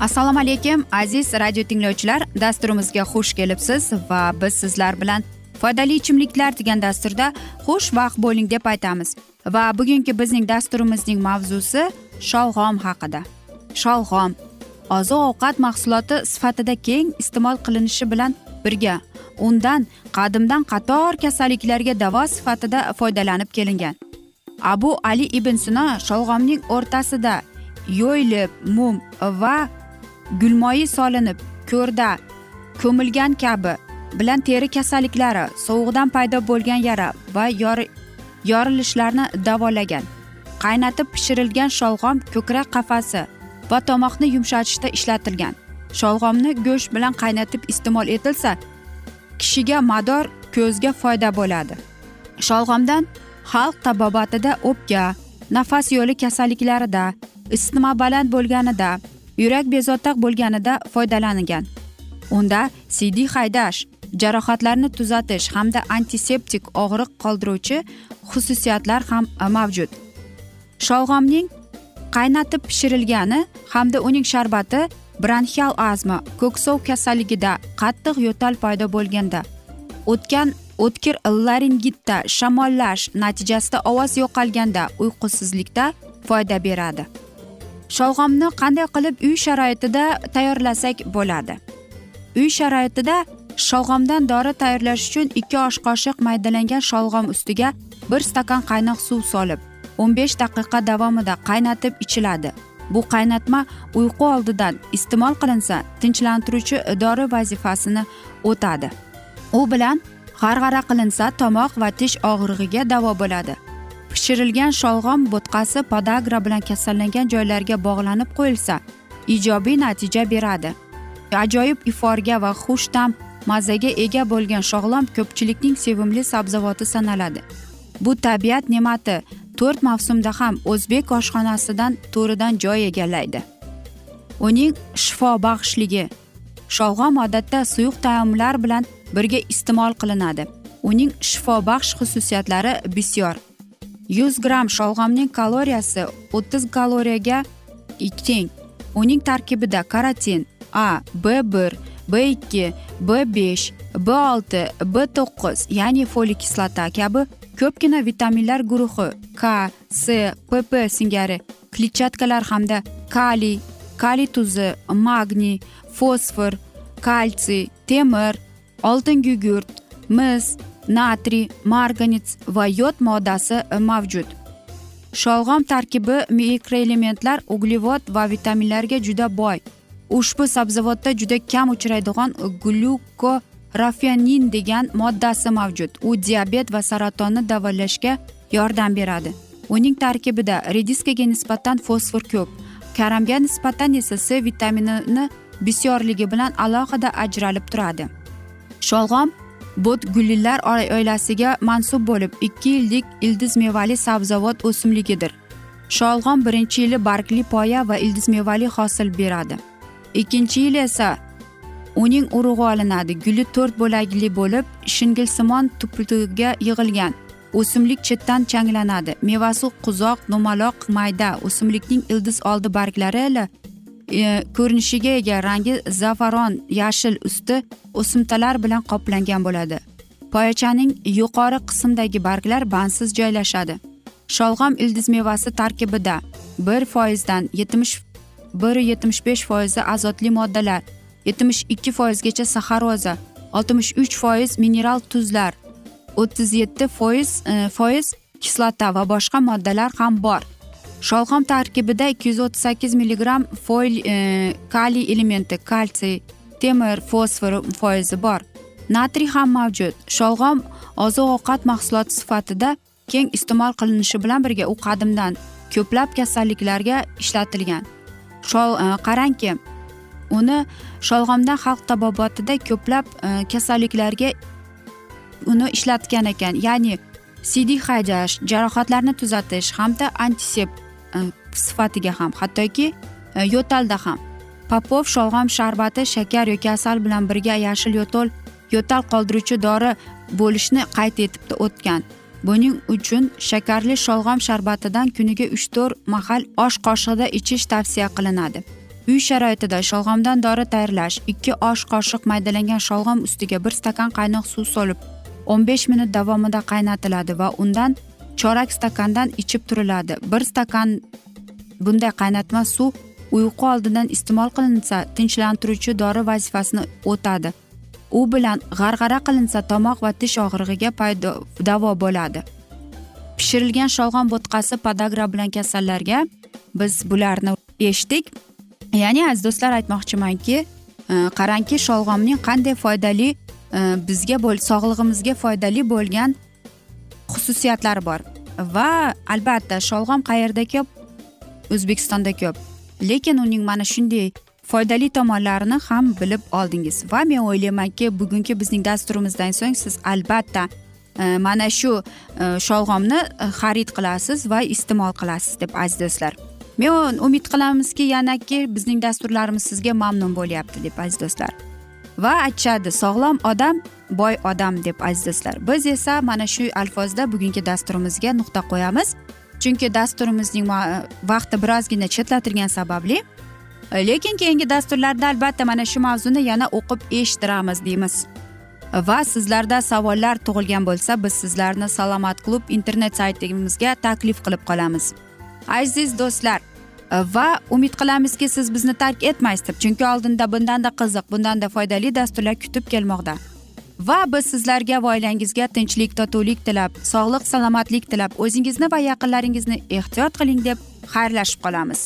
assalomu alaykum aziz radio tinglovchilar dasturimizga xush kelibsiz va biz sizlar bilan foydali ichimliklar degan dasturda xushvaqt bo'ling deb aytamiz va bugungi bizning dasturimizning mavzusi sholg'om haqida sholg'om oziq ovqat mahsuloti sifatida keng iste'mol qilinishi bilan birga undan qadimdan qator kasalliklarga davo sifatida foydalanib kelingan. Abu ali ibn sino sholg'omning o'rtasida yo'yilib mum va gulmoyi solinib ko'rda ko'milgan kabi bilan teri kasalliklari sovuqdan paydo bo'lgan yara va yorilishlarni davolagan. Qaynatib pishirilgan sholg'om ko'krak qafasi va tomoqni yumshatishda ishlatilgan. Sholg'omni go'sht bilan qaynatib iste'mol etilsa kishiga mador ko'zga foyda bo'ladi. Sholg'omdan xalq tabobatida o'pka nafas yo'li kasalliklarida isitma baland bo'lganida yurak bezovta bo'lganida foydalanilgan. Unda siydik haydash jarohatlarni tuzatish hamda antiseptik og'riq qoldiruvchi xususiyatlar ham mavjud. Sholg'omning qaynatib pishirilgani hamda uning sharbati bronxial azma ko'ksov kasalligida qattiq yo'tal paydo bo'lganda. O'tgan o'tkir laringitda shamollash natijasida ovoz yo'qolganda uyqusizlikda foyda beradi. Sholg'omni qanday qilib uy sharoitida tayyorlasak bo'ladi? Uy sharoitida sholg'omdan dori tayyorlash uchun ikki osh qoshiq maydalangan sholg'om ustiga bir stakan qaynoq suv solib o'n besh daqiqa davomida qaynatib ichiladi. Bu qaynatma uyqu oldidan iste'mol qilinsa tinchlantiruvchi dori vazifasini o'tadi. U bilan g'arg'ara qilinsa tomoq va tish og'rig'iga davo bo'ladi. Pishirilgan sholg'om bo'tqasi podagra bilan kasallangan joylarga bog'lanib qo'yilsa ijobiy natija beradi. Ajoyib iforga va xushta'm mazaga ega bo'lgan shog'lom ko'pchilikning sevimli sabzavoti sanaladi. Bu tabiat ne'mati to'rt mavsumda ham o'zbek oshxonasidan to'ridan joy egallaydi. Uning shifobaxshligi sholg'om odatda suyuq taomlar bilan birga iste'mol qilinadi. Uning shifobaxsh xususiyatlari bisyor. Yuz gramm sholg'omning kaloriyasi o'ttiz kaloriyaga teng uning tarkibida karotin a b bir b ikki b besh b olti b to'qqiz ya'ni folik kislota kabi ko'pgina vitaminlar guruhi k c pp singari kletchatkalar hamda kaliy kaliy tuzi magniy fosfor kalsiy temir oltin gugurt mis natriy marganец va yod moddasi e, mavjud. Sholg'om tarkibi mikroelementlar uglevod va vitaminlarga juda boy. Ushbu sabzavotda juda kam uchraydigan rafianin degan moddasi mavjud. U diabet va saratonni davolashga yordam beradi. Uning tarkibida rediskaga nisbatan fosfor ko'p. Karamga nisbatan esa c vitaminini bisyorligi bilan alohida ajralib turadi. Sholg'om gullilar oilasiga mansub bo'lib ikki yillik ildiz mevali sabzavot o'simligidir. Sholg'om birinchi yili bargli poya va ildiz mevali hosil beradi. Ikkinchi yili esa uning urug'i olinadi. Guli to'rt bo'lakli bo'lib shingilsimon tuputiga yig'ilgan. O'simlik chetdan changlanadi. Mevasi quzoq dumaloq mayda. O'simlikning ildiz oldi barglari e, ko'rinishiga ega rangi zafaron yashil usti o'simtalar bilan qoplangan bo'ladi. Poyachaning yuqori qismidagi barglar bandsiz joylashadi. Sholg'om ildiz mevasi tarkibida bir foizdan yetmish bir yetmish besh foizi azotli moddalar yetmish ikki foizgacha saxaroza oltmish uch foiz mineral tuzlar o'ttiz yetti foiz e, foiz kislota va boshqa moddalar ham bor. Sholg'om tarkibida ikki yuz o'ttiz sakkiz milligramm foil e, kaliy elementi kalsiy temir fosfor foizi bor. Natriy ham mavjud. Sholg'om oziq ovqat mahsuloti sifatida keng iste'mol qilinishi bilan birga u qadimdan ko'plab kasalliklarga ishlatilgan. Shol e, qarangki uni sholg'omdan xalq tabobotida ko'plab e, kasalliklarga uni ishlatgan ekan. Ya'ni sidik haydash jarohatlarni tuzatish hamda antisep e, sifatiga ham hattoki e, yo'talda ham. Popov sholg'om sharbati shakar yoki asal bilan birga yashil yo'tal yo'tal qoldiruvchi dori bo'lishni qayd etib o'tgan. Buning uchun shakarli sholg'om sharbatidan kuniga uch to'rt mahal osh qoshiqda ichish tavsiya qilinadi. Uy sharoitida sholg'omdan dori tayyorlash ikki osh qoshiq maydalangan sholg'om ustiga bir stakan qaynoq suv solib o'n besh minut davomida qaynatiladi va undan chorak stakandan ichib turiladi. Bir stakan bunday qaynatma suv uyqu oldidan iste'mol qilinsa tinchlantiruvchi dori vazifasini o'tadi. U bilan g'arg'ara qilinsa tomoq va tish og'rig'iga paydo davo bo'ladi. Pishirilgan sholg'om bo'tqasi podagra bilan kasallarga biz bularni eshitdik. Ya'ni aziz do'stlar aytmoqchimanki e, qarangki sholg'omning qanday foydali e, bizga sog'lig'imizga foydali bo'lgan xususiyatlari bor. Va albatta sholg'om qayerda ko'p? O'zbekistonda ko'p. Lekin uning mana shunday foydali tomonlarini ham bilib oldingiz. Va men o'ylaymanki bugungi bizning dasturimizdan so'ng siz albatta e, mana shu e, sholg'omni e, xarid qilasiz va iste'mol qilasiz deb aziz do'stlar. Men umid qilamizki yanaki bizning dasturlarimiz sizga mamnun bo'lyapti deb aziz do'stlar. Va aytishadi sog'lom odam boy odam deb aziz do'stlar. Biz esa mana shu alfozda bugungi dasturimizga nuqta qo'yamiz. Chunki dasturimizning vaqti birozgina chetlatilgani sababli lekin keyingi dasturlarda albatta mana shu mavzuni yana o'qib eshittiramiz deymiz. Va sizlarda savollar tug'ilgan bo'lsa biz sizlarni salomat klub internet saytimizga taklif qilib qolamiz. Aziz do'stlar e, va umid qilamizki siz bizni tark etmaysiz deb chunki oldinda bundanda qiziq bundanda foydali dasturlar kutib kelmoqda. Va biz sizlarga va oilangizga tinchlik totuvlik tilab sog'lik salomatlik tilab o'zingizni va yaqinlaringizni ehtiyot qiling deb xayrlashib qolamiz.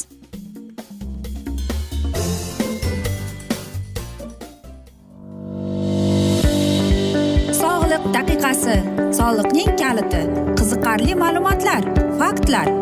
Sog'liq daqiqasi soliqning kaliti qiziqarli ma'lumotlar faktlar.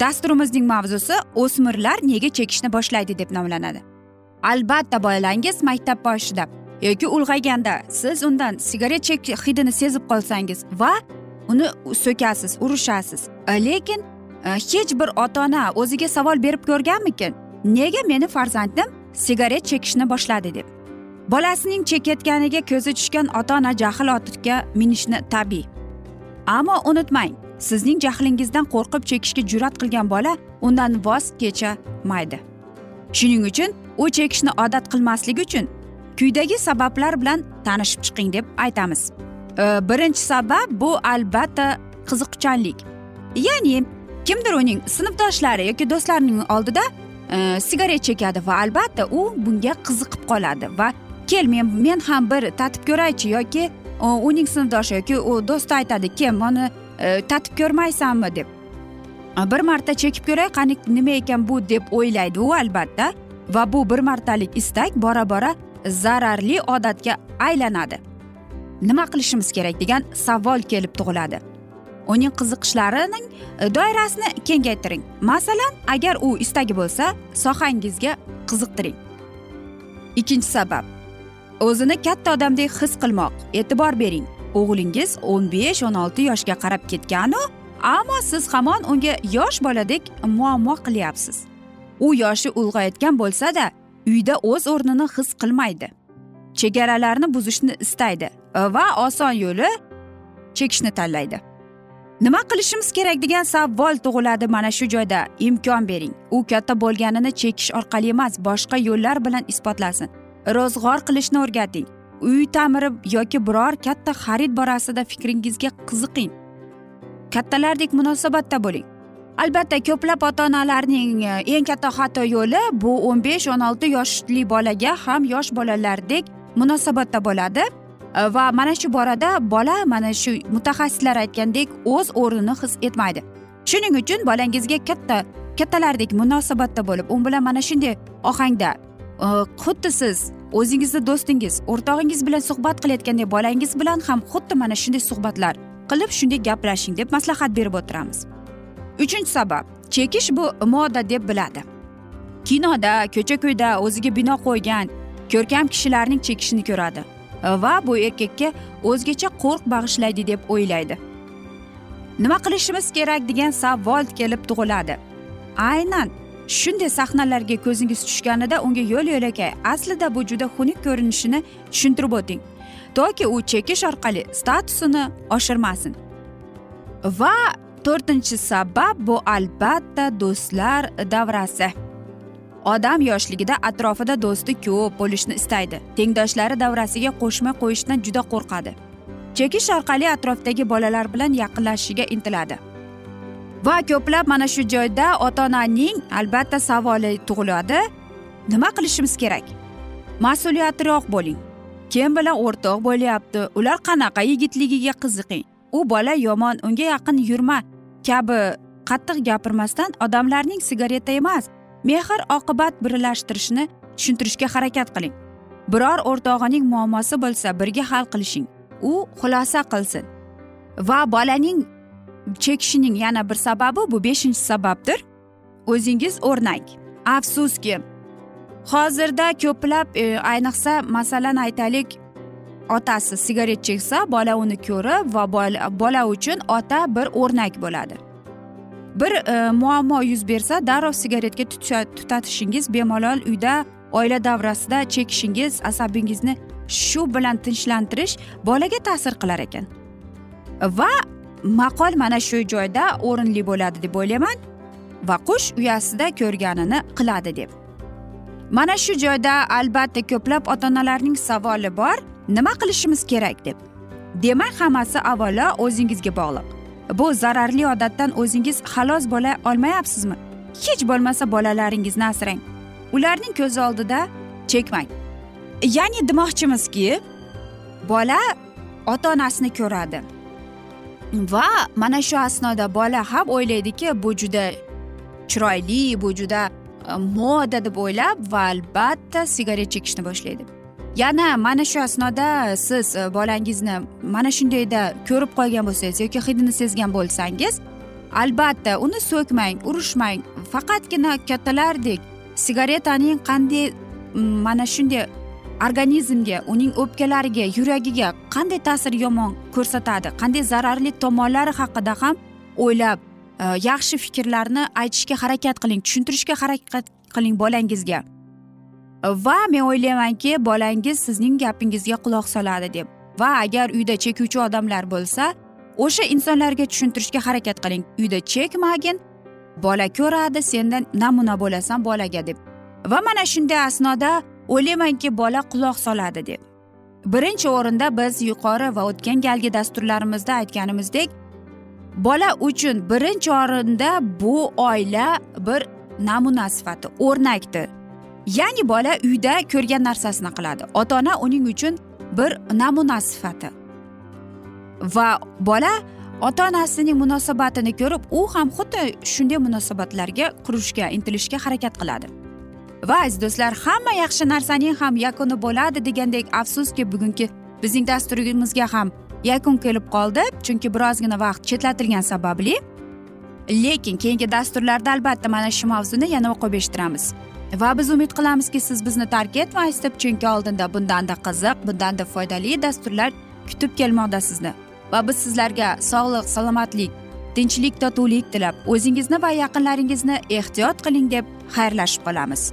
dasturimizning mavzusi o'smirlar nega chekishni boshlaydi deb nomlanadi. Albatta bolangiz maktab boshida yoki ulg'ayganda siz undan sigaret chek hidini sezib qolsangiz va uni so'kasiz urishasiz. Lekin e, hech bir ota ona o'ziga savol berib ko'rganmikin? Nega meni farzandim sigaret chekishni boshladi deb? Bolasining chekayotganiga ko'zi tushgan ota ona jahl otga minishni tabiiy. Ammo unutmang sizning jahlingizdan qo'rqib chekishga jur'at qilgan bola undan voz kechamaydi shuning uchun u chekishni odat qilmaslik uchun quyidagi sabablar bilan tanishib chiqing deb aytamiz. Birinchi sabab bu albatta qiziqchanlik. Ya'ni kimdir uning sinfdoshlari yoki do'stlarining oldida e, sigaret chekadi va albatta u bunga qiziqib qoladi va kel men men ham bir tatib ko'raychi yoki e, uning sinfdoshi yoki u do'sti aytadi kel mana Э, tatib ko'rmaysanmi deb. Bir marta chekib ko'ray qani nima ekan bu deb o'ylaydi u albatta. Va bu bir martalik istak bora bora zararli odatga aylanadi. Nima qilishimiz kerak degan savol kelib tug'iladi. Uning qiziqishlarining e, doirasini kengaytiring. Masalan agar u istagi bo'lsa sohangizga qiziqtiring. Ikkinchi sabab. O'zini katta odamdek his qilmoq. E'tibor bering. O'g'lingiz o'n besh o'n olti yoshga qarab ketganu ammo siz hamon unga yosh boladek muammo qilyapsiz. U yoshi ulg'ayotgan bo'lsada uyda o'z o'rnini his qilmaydi. Chegaralarni buzishni istaydi va oson yo'li chekishni tanlaydi. Nima qilishimiz kerak degan savol tug'iladi mana shu joyda. Imkon bering u katta bo'lganini chekish orqali emas boshqa yo'llar bilan isbotlasin. Ro'zg'or qilishni o'rgating. Uy ta'miri yoki biror katta xarid borasida fikringizga qiziqing. Kattalardek munosabatda bo'ling. Albatta ko'plab ota onalarning e, eng katta xato yo'li bu o'n besh o'n olti yoshli bolaga ham yosh bolalardek munosabatda bo'ladi. E, va mana shu borada bola mana shu mutaxassislar aytgandek o'z o'rnini his etmaydi. Shuning uchun bolangizga katta kattalardek munosabatda bo'lib u bilan mana shunday ohangda e, xuddi siz o'zingizni do'stingiz o'rtog'ingiz bilan suhbat qilayotgandek bolangiz bilan ham xuddi mana shunday suhbatlar qilib shunday gaplashing deb maslahat berib o'tiramiz. Uchinchi sabab chekish bu moda deb biladi. Kinoda ko'cha ko'yda o'ziga bino qo'ygan ko'rkam kishilarning chekishini ko'radi. Va bu erkakka o'zgacha qo'rq bag'ishlaydi deb o'ylaydi. Nima qilishimiz kerak degan savol kelib tug'iladi. Aynan shunday sahnalarga ko'zingiz tushganida unga yo'l yo'lakay. Aslida bu juda xunuk ko'rinishini tushuntirib o'ting. Toki u chekish orqali statusini oshirmasin. Va to'rtinchi sabab bu albatta do'stlar davrasi. Odam yoshligida atrofida do'sti ko'p bo'lishni istaydi. Tengdoshlari davrasiga qo'shmay qo'yishdan juda qo'rqadi. Chekish orqali atrofdagi bolalar bilan yaqinlashishiga intiladi. Va ko'plab mana shu joyda ota onaning albatta savoli tug'iladi. Nima qilishimiz kerak? Mas'uliyatliroq bo'ling. Kim bilan o'rtoq bo'lyapti? Ular qanaqa yigitligiga qiziqing? U bola yomon unga yaqin yurma. Kabi qattiq gapirmasdan odamlarning sigareta emas mehr oqibat birlashtirishni tushuntirishga harakat qiling. Biror o'rtog'ining muammosi bo'lsa birga hal qilishing. U xulosa qilsin. Va bolaning chekishining yana bir sababi bu beshinchi sababdir. O'zingiz o'rnak afsuski hozirda ko'plab e, ayniqsa masalan aytaylik otasi sigaret cheksa bola uni ko'rib va bola uchun ota bir o'rnak bo'ladi. Bir e, muammo yuz bersa darrov sigaretga tutatishingiz bemalol uyda oila davrasida chekishingiz asabingizni shu bilan tinchlantirish bolaga ta'sir qilar ekan. Va maqol mana shu joyda o'rinli bo'ladi deb o'ylayman va qush uyasida ko'rganini qiladi deb. Mana shu joyda albatta ko'plab ota onalarning savoli bor nima qilishimiz kerak deb. Demak hammasi avvalo o'zingizga bog'liq. Bu zararli odatdan o'zingiz xalos bo'la olmayapsizmi? Hech bo'lmasa bolalaringizni asrang. Ularning ko'zi oldida chekmang. Ya'ni demoqchimizki bola ota onasini ko'radi. Va mana shu asnoda bola ham o'ylaydiki bu juda chiroyli bu juda e, moda deb o'ylab va albatta sigaret chekishni boshlaydi. Yana mana shu asnoda siz e, bolangizni mana shundayda ko'rib qolgan bo'lsangiz yoki hidini sezgan bo'lsangiz albatta uni so'kmang urushmang. Faqatgina kattalardek sigaretaning qanday mana shunday organizmga uning o'pkalariga yuragiga qanday ta'sir yomon ko'rsatadi qanday zararli tomonlari haqida ham o'ylab e, yaxshi fikrlarni aytishga harakat qiling tushuntirishga harakat qiling bolangizga. E, va men o'ylaymanki bolangiz sizning gapingizga quloq soladi deb. Va agar uyda chekuvchi odamlar bo'lsa o'sha insonlarga tushuntirishga harakat qiling. Uyda chekmagin bola ko'radi sendan namuna bo'lasan bolaga deb. Va mana shunday asnoda o'ylaymanki bola quloq soladi deb. Birinchi o'rinda biz yuqori va o'tgan galgi dasturlarimizda aytganimizdek bola uchun birinchi o'rinda bu oila bir namuna sifati o'rnakdir. Ya'ni bola uyda ko'rgan narsasini qiladi. Ota ona uning uchun bir namuna sifati. Va bola ota onasining munosabatini ko'rib u ham xuddi shunday munosabatlarga qurishga intilishga harakat qiladi. Va aziz do'stlar hamma yaxshi narsaning ham yakuni bo'ladi degandek afsuski bugungi bizning dasturimizga ham yakun kelib qoldi chunki birozgina vaqt chetlatilgani sababli. Lekin keyingi dasturlarda albatta mana shu mavzuni yana o'qib eshittiramiz. Va biz umid qilamizki siz bizni tark etmaysiz deb chunki oldinda bundanda qiziq bundanda foydali dasturlar kutib kelmoqda sizni. Va biz sizlarga sog'lik salomatlik tinchlik totuvlik tilab o'zingizni va yaqinlaringizni ehtiyot qiling deb xayrlashib qolamiz.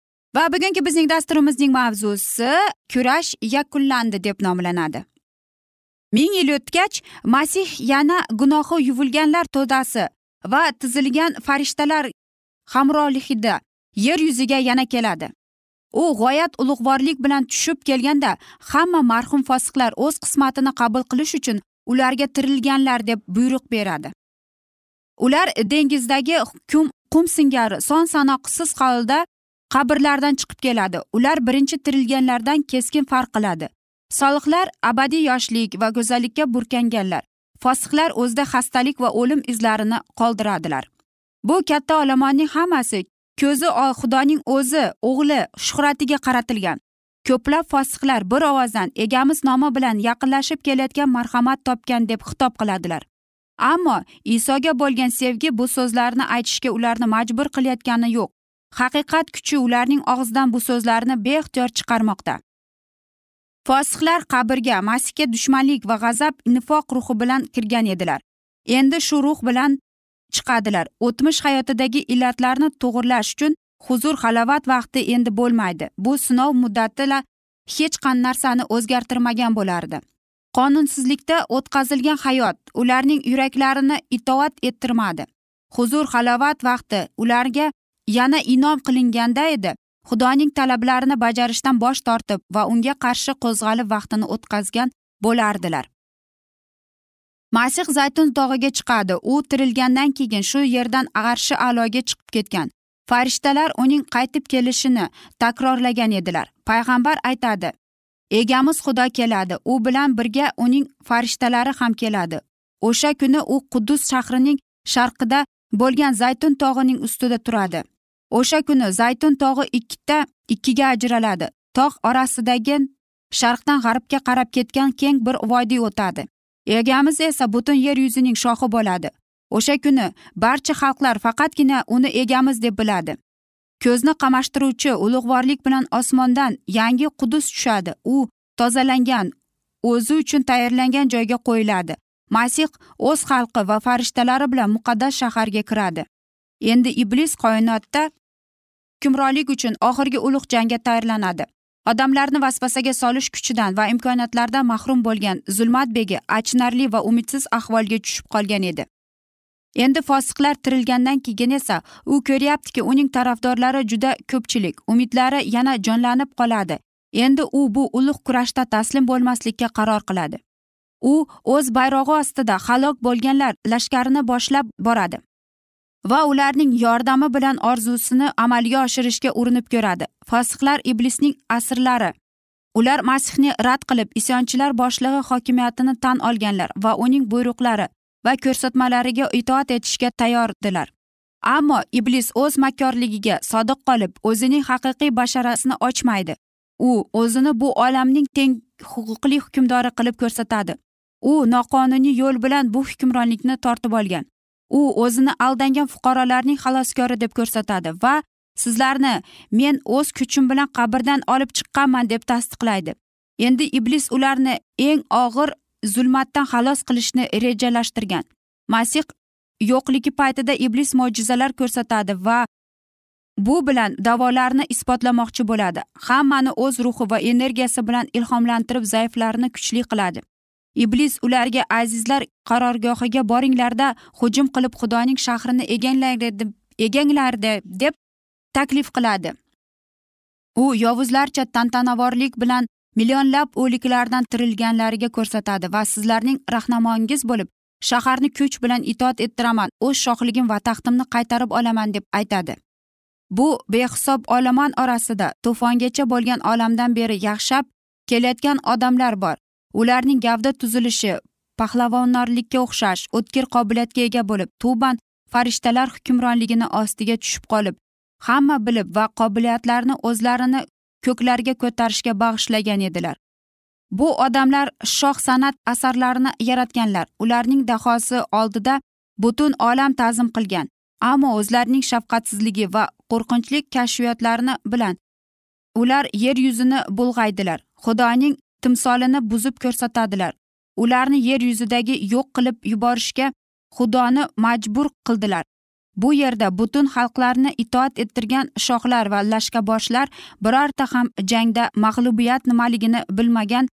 Va bugungi bizning dasturimizning mavzusi kurash yakunlandi deb nomlanadi. Ming yil o'tgach masih yana gunohi yuvilganlar to'dasi va tizilgan farishtalar hamrohligida yer yuziga yana keladi. U g'oyat ulug'vorlik bilan tushib kelganda hamma marhum fosiqlar o'z qismatini qabul qilish uchun ularga tirilganlar deb buyruq beradi. Ular dengizdagi hukm qum singari son sanoqsiz holda qabrlardan chiqib keladi. Ular birinchi tirilganlardan keskin farq qiladi. Solihlar abadiy yoshlik va go'zallikka burkanganlar. Fosiqlar o'zida xastalik va o'lim izlarini qoldiradilar. Bu katta olomonning hammasi ko'zi xudoning o'zi o'g'li shuhratiga qaratilgan. Ko'plab fosiqlar bir ovozdan egamiz nomi bilan yaqinlashib kelayotgan marhamat topgan deb xitob qiladilar. Ammo isoga bo'lgan sevgi bu so'zlarni aytishga ularni majbur qilayotgani yo'q. Haqiqat kuchi ularning og'zidan bu so'zlarni beixtiyor chiqarmoqda. Fosiqlar qabrga masihga dushmanlik va g'azab nifoq ruhi bilan kirgan edilar. Endi shu ruh bilan chiqadilar. O'tmish hayotidagi illatlarni to'g'irlash uchun huzur halovat vaqti endi bo'lmaydi. Bu sinov muddatila hech qanday narsani o'zgartirmagan bo'lardi. Qonunsizlikda o'tkazilgan hayot ularning yuraklarini itoat ettirmadi. Huzur halovat vaqti ularga yana inom qilinganda edi. Xudoning talablarini bajarishdan bosh tortib va unga qarshi qo'zg'alib vaqtini o'tkazgan bo'lardilar. Masih zaytun tog'iga chiqadi. U tirilgandan keyin shu yerdan arshi aloga chiqib ketgan. Farishtalar uning qaytib kelishini takrorlagan edilar. Payg'ambar aytadi egamiz xudo keladi. U bilan birga uning farishtalari ham keladi. O'sha kuni u quddus shahrining sharqida bo'lgan zaytun tog'ining ustida turadi. O'sha kuni zaytun tog'i ikkita ikkiga ajraladi. Tog' orasidagi sharqdan g'arbga qarab ketgan keng bir vodiy o'tadi. Egamiz esa butun yer yuzining shohi bo'ladi. O'sha kuni barcha xalqlar faqatgina uni egamiz deb biladi. Ko'zni qamashtiruvchi ulug'vorlik bilan osmondan yangi qudus tushadi. U tozalangan o'zi uchun tayyorlangan joyga qo'yiladi. Masih o'z xalqi va farishtalari bilan muqaddas shaharga kiradi. Endi iblis koinotda hukmronlik uchun oxirgi ulug' jangga tayyorlanadi. Odamlarni vasvasaga solish kuchidan va imkoniyatlardan mahrum bo'lgan zulmat begi achinarli va umidsiz ahvolga tushib qolgan edi. Endi fosiqlar tirilgandan keyin esa u ko'ryaptiki uning tarafdorlari juda ko'pchilik umidlari yana jonlanib qoladi. Endi u bu ulug' kurashda taslim bo'lmaslikka qaror qiladi. U o'z bayrog'i ostida halok bo'lganlar lashkarini boshlab boradi. Va ularning yordami bilan orzusini amalga oshirishga urinib ko'radi. Fosiqlar iblisning asrlari. Ular masihni rad qilib isyonchilar boshlig'i hokimiyatini tan olganlar va uning buyruqlari va ko'rsatmalariga itoat etishga tayyordilar. Ammo iblis o'z makkorligiga sodiq qolib o'zining haqiqiy basharasini ochmaydi. U o'zini bu olamning teng huquqli hukmdori qilib ko'rsatadi. U noqonuniy yo'l bilan bu hukmronlikni tortib olgan. U o'zini aldangan fuqarolarning xaloskori deb ko'rsatadi va sizlarni men o'z kuchim bilan qabrdan olib chiqqanman deb tasdiqlaydi. Endi iblis ularni eng og'ir zulmatdan xalos qilishni rejalashtirgan. Masih yo'qligi paytida iblis mo'jizalar ko'rsatadi va bu bilan da'volarni isbotlamoqchi bo'ladi. Hammani o'z ruhi va energiyasi bilan ilhomlantirib zaiflarni kuchli qiladi. Iblis ularga azizlar qarorgohiga boringlarda hujum qilib xudoning shahrini eganglar deb taklif qiladi. U yovuzlarcha tantanavorlik bilan millionlab o'liklardan tirilganlariga ko'rsatadi va sizlarning rahnamongiz bo'lib shaharni kuch bilan itoat ettiraman o'z shohligim va taxtimni qaytarib olaman deb aytadi. Bu behisob olomon orasida to'fongacha bo'lgan olamdan beri yaxshab kelayotgan odamlar bor. Ularning gavda tuzilishi pahlavonlarlikka o'xshash o'tkir qobiliyatga ega bo'lib tuban farishtalar hukmronligini ostiga tushib qolib hamma bilib va qobiliyatlarni o'zlarini ko'klarga ko'tarishga bag'ishlagan edilar. Bu odamlar shoh san'at asarlarini yaratganlar. Ularning dahosi oldida butun olam ta'zim qilgan ammo o'zlarining shafqatsizligi va qo'rqinchli kashfiyotlarini bilan ular yer yuzini bulg'aydilar. Xudoning timsolini buzib ko'rsatadilar. Ularni yer yuzidagi yo'q qilib yuborishga xudoni majbur qildilar. Bu yerda butun xalqlarni itoat ettirgan shohlar va lashkaboshlar birorta ham jangda mag'lubiyat nimaligini bilmagan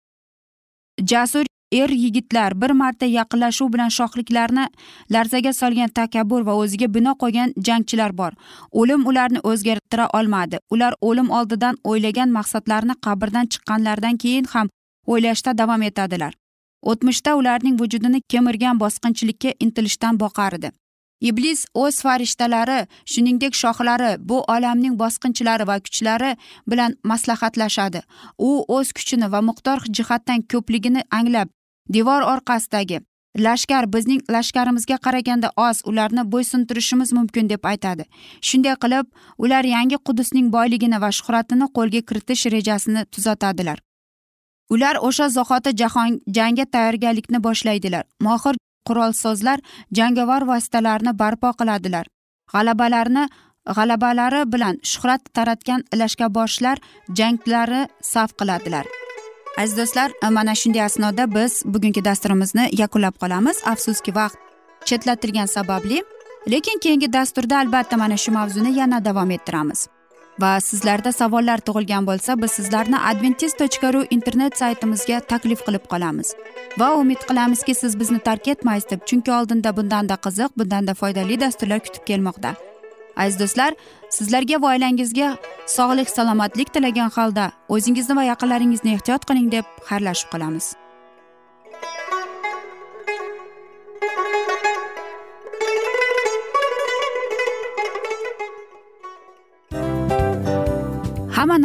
jasur er yigitlar bir marta yaqinlashuv bilan shohliklarni larzaga solgan takabbur va o'ziga bino qo'ygan jangchilar bor. O'lim ularni o'zgartira olmadi. Ular o'lim oldidan o'ylagan maqsadlarini qabrdan chiqqanlaridan keyin ham o'ylashda davom etadilar. O'tmishda ularning vujudini kemirgan bosqinchilikka intilishdan boqardi iblis o'z farishtalari shuningdek shohlari bu olamning bosqinchilari va kuchlari bilan maslahatlashadi. U o'z kuchini va miqdor jihatdan ko'pligini anglab devor orqasidagi lashkar bizning lashkarimizga qaraganda oz ularni bo'ysuntirishimiz mumkin deb aytadi. Shunday qilib ular yangi qudusning boyligini va shuhratini qo'lga kiritish rejasini tuzatadilar. Ular o'sha zahoti jahon jangga tayyorgarlikni boshlaydilar. Mohir qurolsozlar jangovar vositalarni barpo qiladilar. G'alabalarni g'alabalari bilan shuhrat taratgan lashkarboshlar janglari saf qiladilar. Aziz do'stlar mana shunday asnoda biz bugungi dasturimizni yakunlab qolamiz. Afsuski vaqt chetlatilgani sababli lekin keyingi dasturda albatta mana shu mavzuni yana davom ettiramiz. Va sizlarda savollar tug'ilgan bo'lsa biz sizlarni adventis tochka ru internet saytimizga taklif qilib qolamiz. Va umid qilamizki siz bizni tark etmaysiz deb chunki oldinda bundanda qiziq bundanda foydali dasturlar kutib kelmoqda. Aziz do'stlar sizlarga va oilangizga sog'lik salomatlik tilagan holda o'zingizni va yaqinlaringizni ehtiyot qiling deb xayrlashib qolamiz.